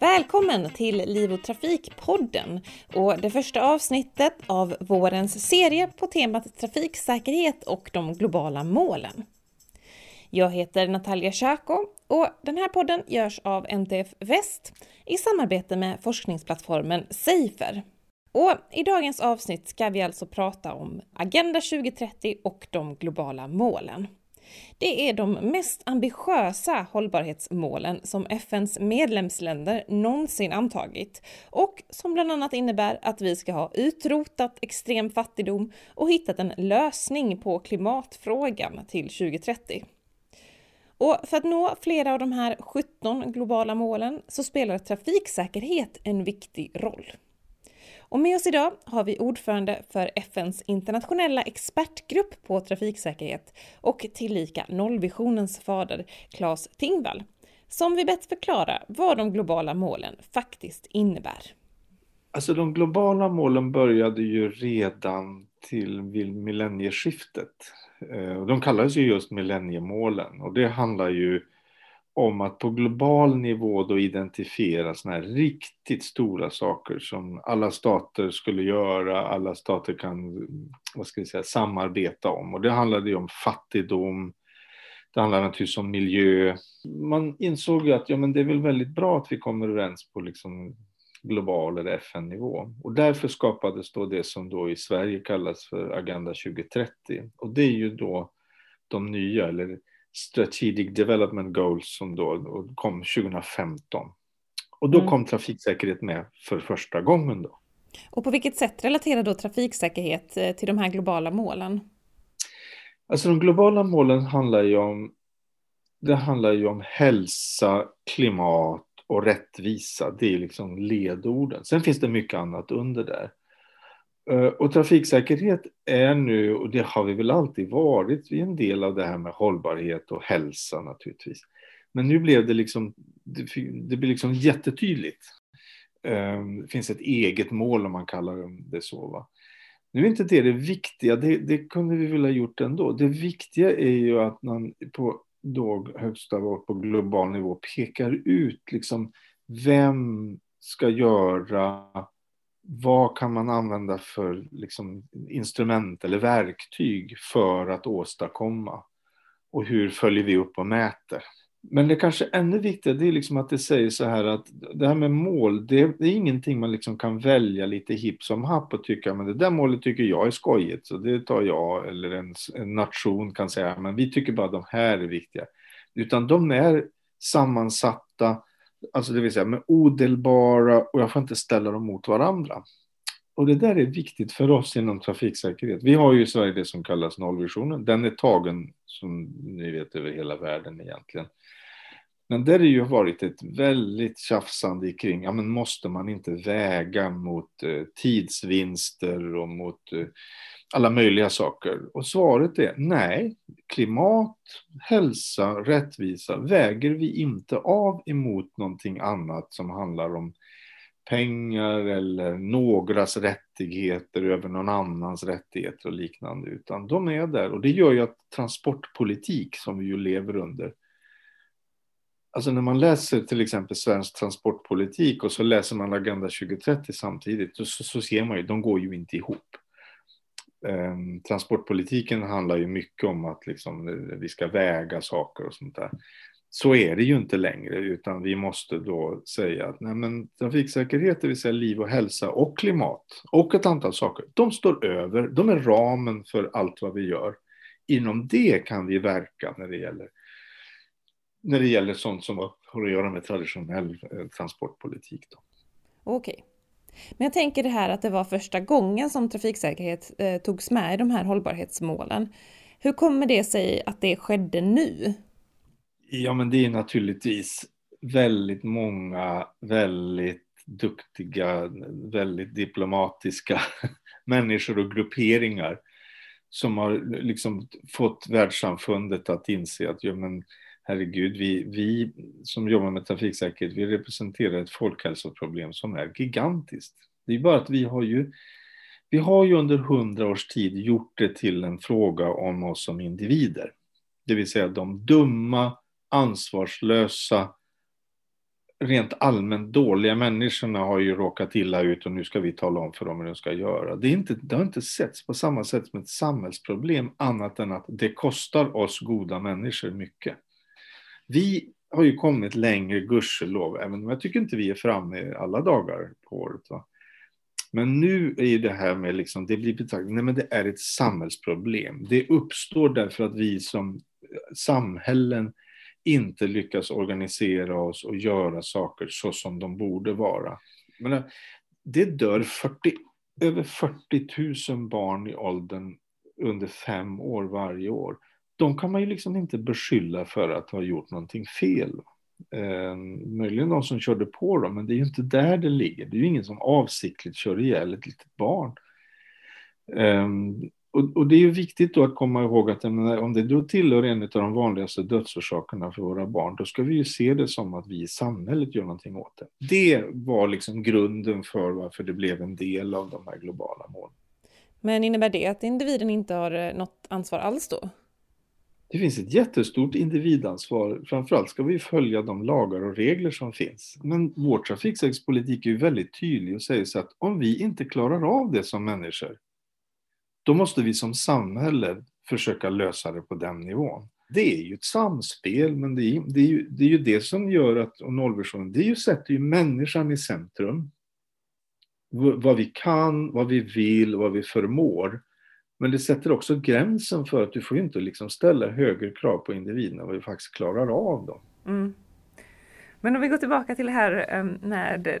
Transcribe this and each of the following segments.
Välkommen till Liv och Trafikpodden och det första avsnittet av vårens serie på temat trafiksäkerhet och de globala målen. Jag heter Natalia Tjako och den här podden görs av NTF Väst i samarbete med forskningsplattformen Safer. Och i dagens avsnitt ska vi alltså prata om Agenda 2030 och de globala målen. Det är de mest ambitiösa hållbarhetsmålen som FNs medlemsländer någonsin antagit och som bland annat innebär att vi ska ha utrotat extrem fattigdom och hittat en lösning på klimatfrågan till 2030. Och för att nå flera av de här 17 globala målen så spelar trafiksäkerhet en viktig roll. Och med oss idag har vi ordförande för FNs internationella expertgrupp på trafiksäkerhet och tillika nollvisionens fader, Claes Tingvall, som vi bett förklara vad de globala målen faktiskt innebär. Alltså de globala målen började ju redan till millennieskiftet. Eh, de kallades ju just millenniemålen och det handlar ju om att på global nivå då identifiera sådana här riktigt stora saker som alla stater skulle göra, alla stater kan vad ska jag säga, samarbeta om. Och det handlade ju om fattigdom, det handlar naturligtvis om miljö. Man insåg ju att ja, men det är väl väldigt bra att vi kommer överens på liksom global eller FN-nivå. Och därför skapades då det som då i Sverige kallas för Agenda 2030. Och det är ju då de nya, eller Strategic Development Goals som då kom 2015. Och då mm. kom trafiksäkerhet med för första gången då. Och på vilket sätt relaterar då trafiksäkerhet eh, till de här globala målen? Alltså de globala målen handlar ju om, det handlar ju om hälsa, klimat och rättvisa. Det är liksom ledorden. Sen finns det mycket annat under där. Eh, och trafiksäkerhet är nu, och det har vi väl alltid varit, en del av det här med hållbarhet och hälsa naturligtvis. Men nu blev det liksom, det blir liksom jättetydligt. Eh, det finns ett eget mål om man kallar det så. Va? Nu är inte det det viktiga, det, det kunde vi väl ha gjort ändå. Det viktiga är ju att man på då högsta på global nivå pekar ut liksom vem ska göra vad kan man använda för liksom, instrument eller verktyg för att åstadkomma? Och hur följer vi upp och mäter? Men det kanske ännu viktigare det är liksom att det säger så här att det här med mål, det, det är ingenting man liksom kan välja lite hipp som happ och tycka men det där målet tycker jag är skojigt så det tar jag eller en, en nation kan säga men vi tycker bara de här är viktiga. Utan de är sammansatta Alltså det vill säga med odelbara och jag får inte ställa dem mot varandra. Och det där är viktigt för oss inom trafiksäkerhet. Vi har ju i Sverige det som kallas nollvisionen. Den är tagen, som ni vet, över hela världen egentligen. Men där har ju varit ett väldigt tjafsande kring, ja men måste man inte väga mot eh, tidsvinster och mot eh, alla möjliga saker? Och svaret är nej, klimat, hälsa, rättvisa väger vi inte av emot någonting annat som handlar om pengar eller någras rättigheter över någon annans rättigheter och liknande, utan de är där. Och det gör ju att transportpolitik, som vi ju lever under, Alltså när man läser till exempel svensk transportpolitik och så läser man Agenda 2030 samtidigt, så, så ser man ju, de går ju inte ihop. Ehm, transportpolitiken handlar ju mycket om att liksom, eh, vi ska väga saker och sånt där. Så är det ju inte längre, utan vi måste då säga att nej, men trafiksäkerhet, det vill säga liv och hälsa och klimat och ett antal saker, de står över, de är ramen för allt vad vi gör. Inom det kan vi verka när det gäller, när det gäller sånt som har att göra med traditionell eh, transportpolitik. Okej. Okay. Men jag tänker det här att det var första gången som trafiksäkerhet eh, togs med i de här hållbarhetsmålen. Hur kommer det sig att det skedde nu? Ja, men det är naturligtvis väldigt många väldigt duktiga, väldigt diplomatiska människor och grupperingar som har liksom fått världssamfundet att inse att ja, men herregud, vi, vi som jobbar med trafiksäkerhet, vi representerar ett folkhälsoproblem som är gigantiskt. Det är bara att vi har ju, vi har ju under hundra års tid gjort det till en fråga om oss som individer. Det vill säga de dumma, ansvarslösa rent allmänt dåliga människorna har ju råkat illa ut och nu ska vi tala om för dem hur de ska göra. Det, är inte, det har inte setts på samma sätt som ett samhällsproblem annat än att det kostar oss goda människor mycket. Vi har ju kommit längre, gudskelov, även om jag tycker inte vi är framme alla dagar på året. Va? Men nu är ju det här med liksom, det blir betraktat, nej men det är ett samhällsproblem. Det uppstår därför att vi som samhällen inte lyckas organisera oss och göra saker så som de borde vara. Men det dör 40, över 40 000 barn i åldern under fem år varje år. De kan man ju liksom inte beskylla för att ha gjort någonting fel. Eh, möjligen de som körde på dem, men det är ju inte där det ligger. Det är ju ingen som avsiktligt kör ihjäl ett litet barn. Eh, och, och, det är ju viktigt då att komma ihåg att menar, om det då tillhör en av de vanligaste dödsorsakerna för våra barn, då ska vi ju se det som att vi i samhället gör någonting åt det. Det var liksom grunden för varför det blev en del av de här globala målen. Men innebär det att individen inte har eh, något ansvar alls då? Det finns ett jättestort individansvar. Framförallt ska vi följa de lagar och regler som finns. Men vår trafiksäkerhetspolitik är ju väldigt tydlig och säger så att om vi inte klarar av det som människor, då måste vi som samhälle försöka lösa det på den nivån. Det är ju ett samspel, men det är, det är, ju, det är ju det som gör att, och nollvisionen, det är ju, sätter ju människan i centrum. Vad vi kan, vad vi vill, vad vi förmår. Men det sätter också gränsen för att du får inte liksom ställa högre krav på individen än vad vi faktiskt klarar av dem. Mm. Men om vi går tillbaka till det här med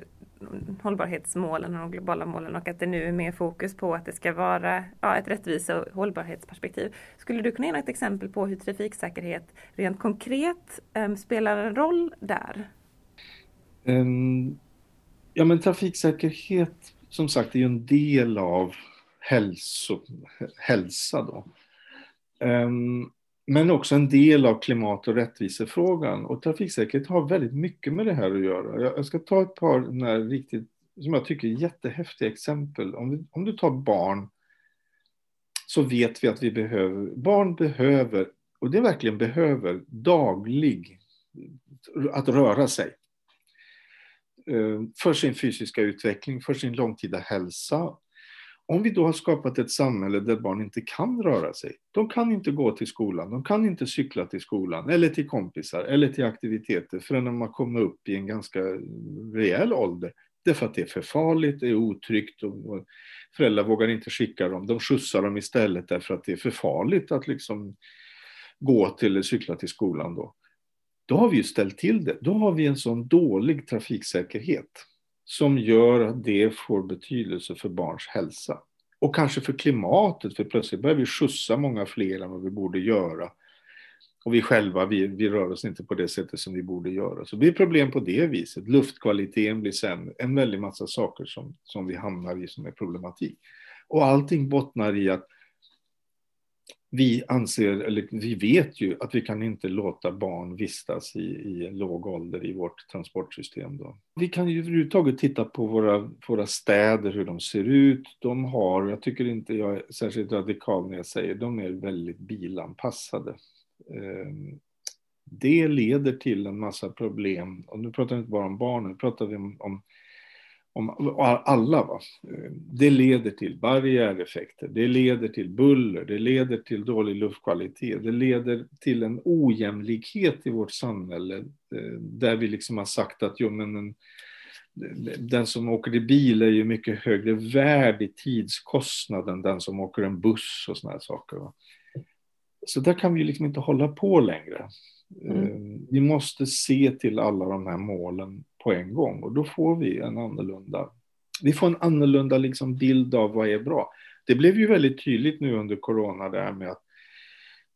hållbarhetsmålen och de globala målen och att det nu är mer fokus på att det ska vara ja, ett rättvisa och hållbarhetsperspektiv. Skulle du kunna ge ett exempel på hur trafiksäkerhet rent konkret um, spelar en roll där? Um, ja men trafiksäkerhet som sagt är ju en del av hälso, hälsa då. Ehm, men också en del av klimat och rättvisefrågan. Och trafiksäkerhet har väldigt mycket med det här att göra. Jag ska ta ett par när riktigt, som jag tycker jättehäftiga exempel. Om du, om du tar barn så vet vi att vi behöver, barn behöver, och det verkligen behöver, daglig, att röra sig. Ehm, för sin fysiska utveckling, för sin långtida hälsa om vi då har skapat ett samhälle där barn inte kan röra sig, de kan inte gå till skolan, de kan inte cykla till skolan eller till kompisar eller till aktiviteter förrän de har kommit upp i en ganska rejäl ålder. Därför att det är för farligt, det är otryggt och föräldrar vågar inte skicka dem. De skjutsar dem istället därför att det är för farligt att liksom gå till eller cykla till skolan då. Då har vi ju ställt till det. Då har vi en sån dålig trafiksäkerhet som gör att det får betydelse för barns hälsa. Och kanske för klimatet, för plötsligt börjar vi skjutsa många fler än vad vi borde göra. Och vi själva, vi, vi rör oss inte på det sättet som vi borde göra. Så det blir problem på det viset. Luftkvaliteten blir sämre. En väldig massa saker som, som vi hamnar i som är problematik. Och allting bottnar i att vi anser, eller vi vet ju att vi kan inte låta barn vistas i, i låg ålder i vårt transportsystem. Då. Vi kan ju överhuvudtaget titta på våra, våra städer, hur de ser ut. De har, jag tycker inte jag är särskilt radikal när jag säger, de är väldigt bilanpassade. Ehm, det leder till en massa problem, och nu pratar vi inte bara om barnen, nu pratar vi om, om om alla. Va? Det leder till barriäreffekter, det leder till buller, det leder till dålig luftkvalitet, det leder till en ojämlikhet i vårt samhälle eh, där vi liksom har sagt att jo, men en, den som åker i bil är ju mycket högre värd i tidskostnad än den som åker en buss och såna här saker. Va? Så där kan vi liksom inte hålla på längre. Mm. Eh, vi måste se till alla de här målen på en gång och då får vi en annorlunda, vi får en annorlunda liksom bild av vad är bra. Det blev ju väldigt tydligt nu under corona det här med att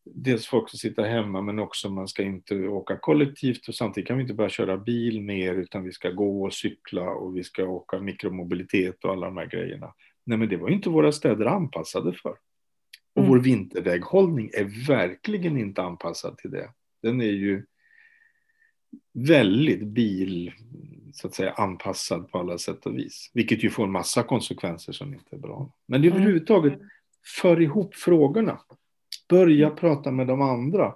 dels folk som sitter hemma men också man ska inte åka kollektivt och samtidigt kan vi inte bara köra bil mer utan vi ska gå och cykla och vi ska åka mikromobilitet och alla de här grejerna. Nej men det var ju inte våra städer anpassade för. Och mm. vår vinterväghållning är verkligen inte anpassad till det. Den är ju väldigt bil, så att säga, anpassad på alla sätt och vis. Vilket ju får en massa konsekvenser som inte är bra. Men det är överhuvudtaget, för ihop frågorna. Börja prata med de andra.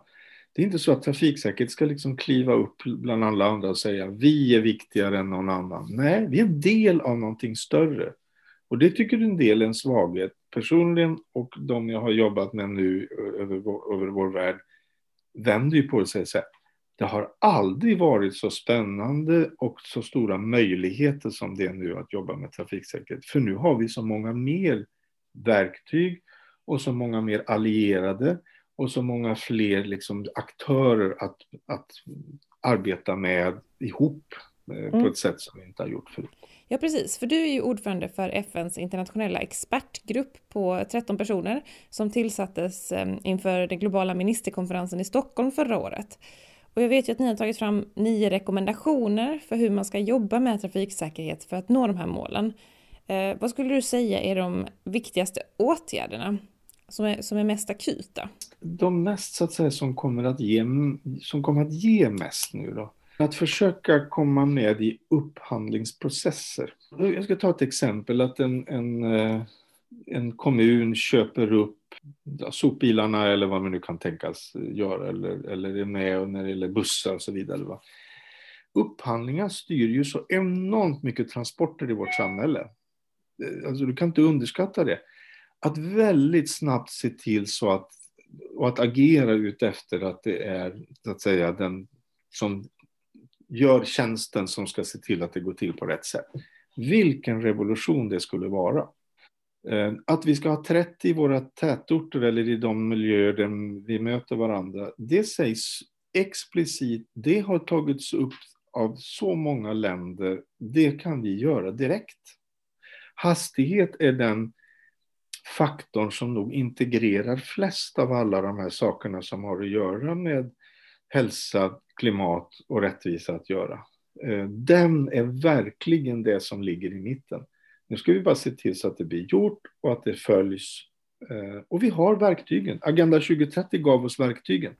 Det är inte så att trafiksäkerhet ska liksom kliva upp bland alla andra och säga vi är viktigare än någon annan. Nej, vi är en del av någonting större. Och det tycker en del är en svaghet. Personligen och de jag har jobbat med nu över vår, över vår värld vänder ju på det och säger så här. Det har aldrig varit så spännande och så stora möjligheter som det är nu att jobba med trafiksäkerhet. För nu har vi så många mer verktyg och så många mer allierade och så många fler liksom aktörer att, att arbeta med ihop eh, mm. på ett sätt som vi inte har gjort förut. Ja, precis. För du är ju ordförande för FNs internationella expertgrupp på 13 personer som tillsattes eh, inför den globala ministerkonferensen i Stockholm förra året. Och jag vet ju att ni har tagit fram nio rekommendationer för hur man ska jobba med trafiksäkerhet för att nå de här målen. Eh, vad skulle du säga är de viktigaste åtgärderna som är, som är mest akuta? De mest så att säga som kommer att ge, som kommer att ge mest nu då? Att försöka komma med i upphandlingsprocesser. Jag ska ta ett exempel att en, en, eh, en kommun köper upp sopbilarna eller vad man nu kan tänkas göra eller, eller är med när det gäller bussar och så vidare. Va? Upphandlingar styr ju så enormt mycket transporter i vårt samhälle. Eh, alltså, du kan inte underskatta det. Att väldigt snabbt se till så att och att agera ut efter att det är så att säga den som gör tjänsten som ska se till att det går till på rätt sätt. Vilken revolution det skulle vara. Eh, att vi ska ha 30 i våra tätorter eller i de miljöer där vi möter varandra, det sägs explicit, det har tagits upp av så många länder, det kan vi göra direkt. Hastighet är den faktorn som nog integrerar flest av alla de här sakerna som har att göra med hälsa, klimat och rättvisa att göra. Eh, den är verkligen det som ligger i mitten. Nu ska vi bara se till så att det blir gjort och att det följs. Eh, och vi har verktygen. Agenda 2030 gav oss verktygen.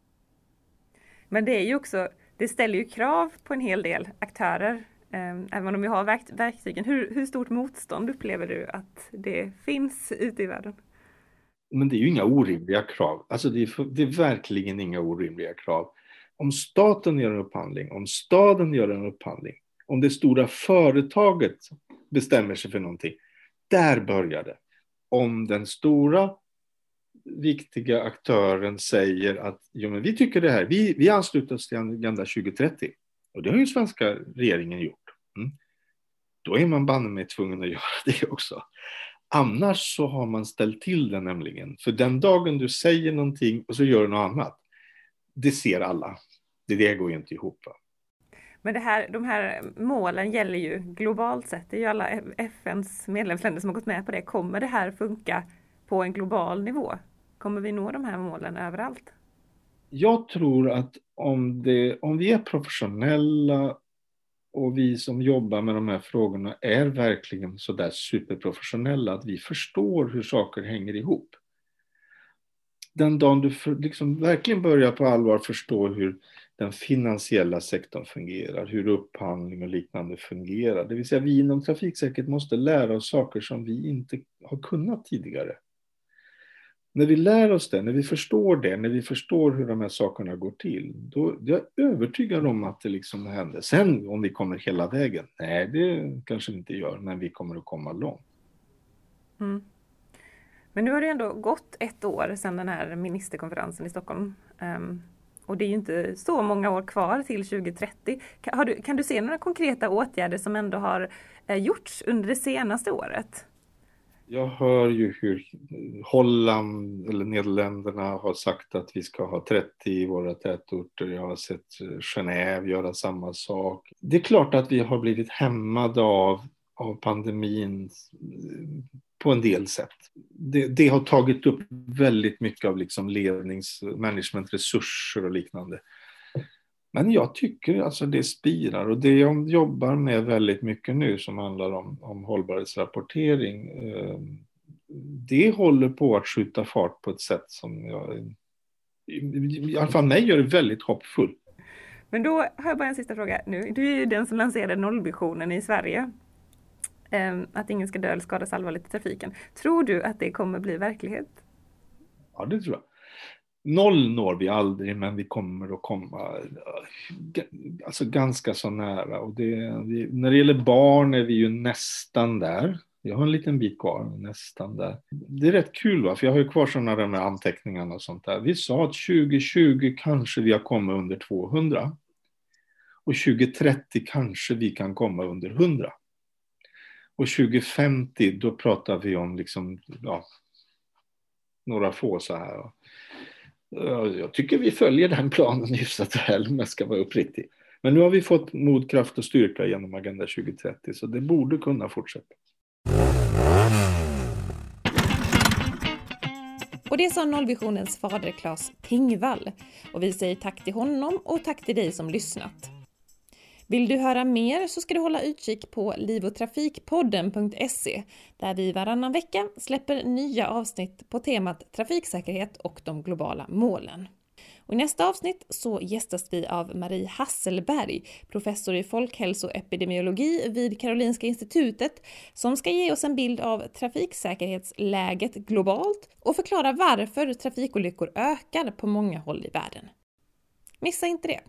Men det är ju också, det ställer ju krav på en hel del aktörer, eh, även om vi har verk, verktygen. Hur, hur stort motstånd upplever du att det finns ute i världen? Men det är ju inga orimliga krav. Alltså det är, det är verkligen inga orimliga krav. Om staten gör en upphandling, om staden gör en upphandling, om det stora företaget bestämmer sig för någonting. Där börjar det. Om den stora viktiga aktören säger att jo, men vi tycker det här, vi, vi ansluter oss till Agenda 2030. Och det har ju svenska regeringen gjort. Mm. Då är man banne mig tvungen att göra det också. Annars så har man ställt till det nämligen. För den dagen du säger någonting och så gör du något annat, det ser alla. Det, det går ju inte ihop. Va? Men det här, de här målen gäller ju globalt sett. Det är ju alla FNs medlemsländer som har gått med på det. Kommer det här funka på en global nivå? Kommer vi nå de här målen överallt? Jag tror att om, det, om vi är professionella och vi som jobbar med de här frågorna är verkligen så där superprofessionella, att vi förstår hur saker hänger ihop. Den dagen du för, liksom verkligen börjar på allvar förstå hur den finansiella sektorn fungerar, hur upphandling och liknande fungerar. Det vill säga vi inom trafiksäkerhet måste lära oss saker som vi inte har kunnat tidigare. När vi lär oss det, när vi förstår det, när vi förstår hur de här sakerna går till, då är jag övertygad om att det liksom händer. Sen om vi kommer hela vägen, nej det kanske vi inte gör, men vi kommer att komma långt. Mm. Men nu har det ändå gått ett år sedan den här ministerkonferensen i Stockholm. Um, och det är ju inte så många år kvar till 2030. Kan, du, kan du se några konkreta åtgärder som ändå har eh, gjorts under det senaste året? Jag hör ju hur Holland eller Nederländerna har sagt att vi ska ha 30 i våra tätorter. Jag har sett eh, Genève göra samma sak. Det är klart att vi har blivit hämmade av, av pandemin eh, på en del sätt. Det, det, har tagit upp väldigt mycket av liksom lednings managementresurser och liknande. Men jag tycker alltså det spirar och det jag jobbar med väldigt mycket nu som handlar om, om hållbarhetsrapportering, eh, det håller på att skjuta fart på ett sätt som jag, i alla fall mig gör det väldigt hoppfull. Men då har jag bara en sista fråga nu. Du är ju den som lanserade nollvisionen i Sverige. Ehm, att ingen ska dö eller skadas allvarligt i trafiken. Tror du att det kommer bli verklighet? Ja, det tror jag. Noll når vi aldrig, men vi kommer att komma alltså ganska så nära. Och det, vi, när det gäller barn är vi ju nästan där. Jag har en liten bit kvar, nästan där. Det är rätt kul, va? för jag har ju kvar sådana där med anteckningarna och sånt där. Vi sa att 2020 kanske vi har kommit under 200. Och 2030 kanske vi kan komma under 100. Och 2050, då pratar vi om liksom, ja, några få så här. Jag tycker vi följer den planen hyfsat väl om jag ska vara uppriktig. Men nu har vi fått mod, kraft och styrka genom Agenda 2030 så det borde kunna fortsätta. Och det sa nollvisionens fader Claes Tingvall. Och vi säger tack till honom och tack till dig som lyssnat. Vill du höra mer så ska du hålla utkik på livotrafikpodden.se där vi varannan vecka släpper nya avsnitt på temat trafiksäkerhet och de globala målen. Och I nästa avsnitt så gästas vi av Marie Hasselberg, professor i folkhälsoepidemiologi vid Karolinska institutet, som ska ge oss en bild av trafiksäkerhetsläget globalt och förklara varför trafikolyckor ökar på många håll i världen. Missa inte det!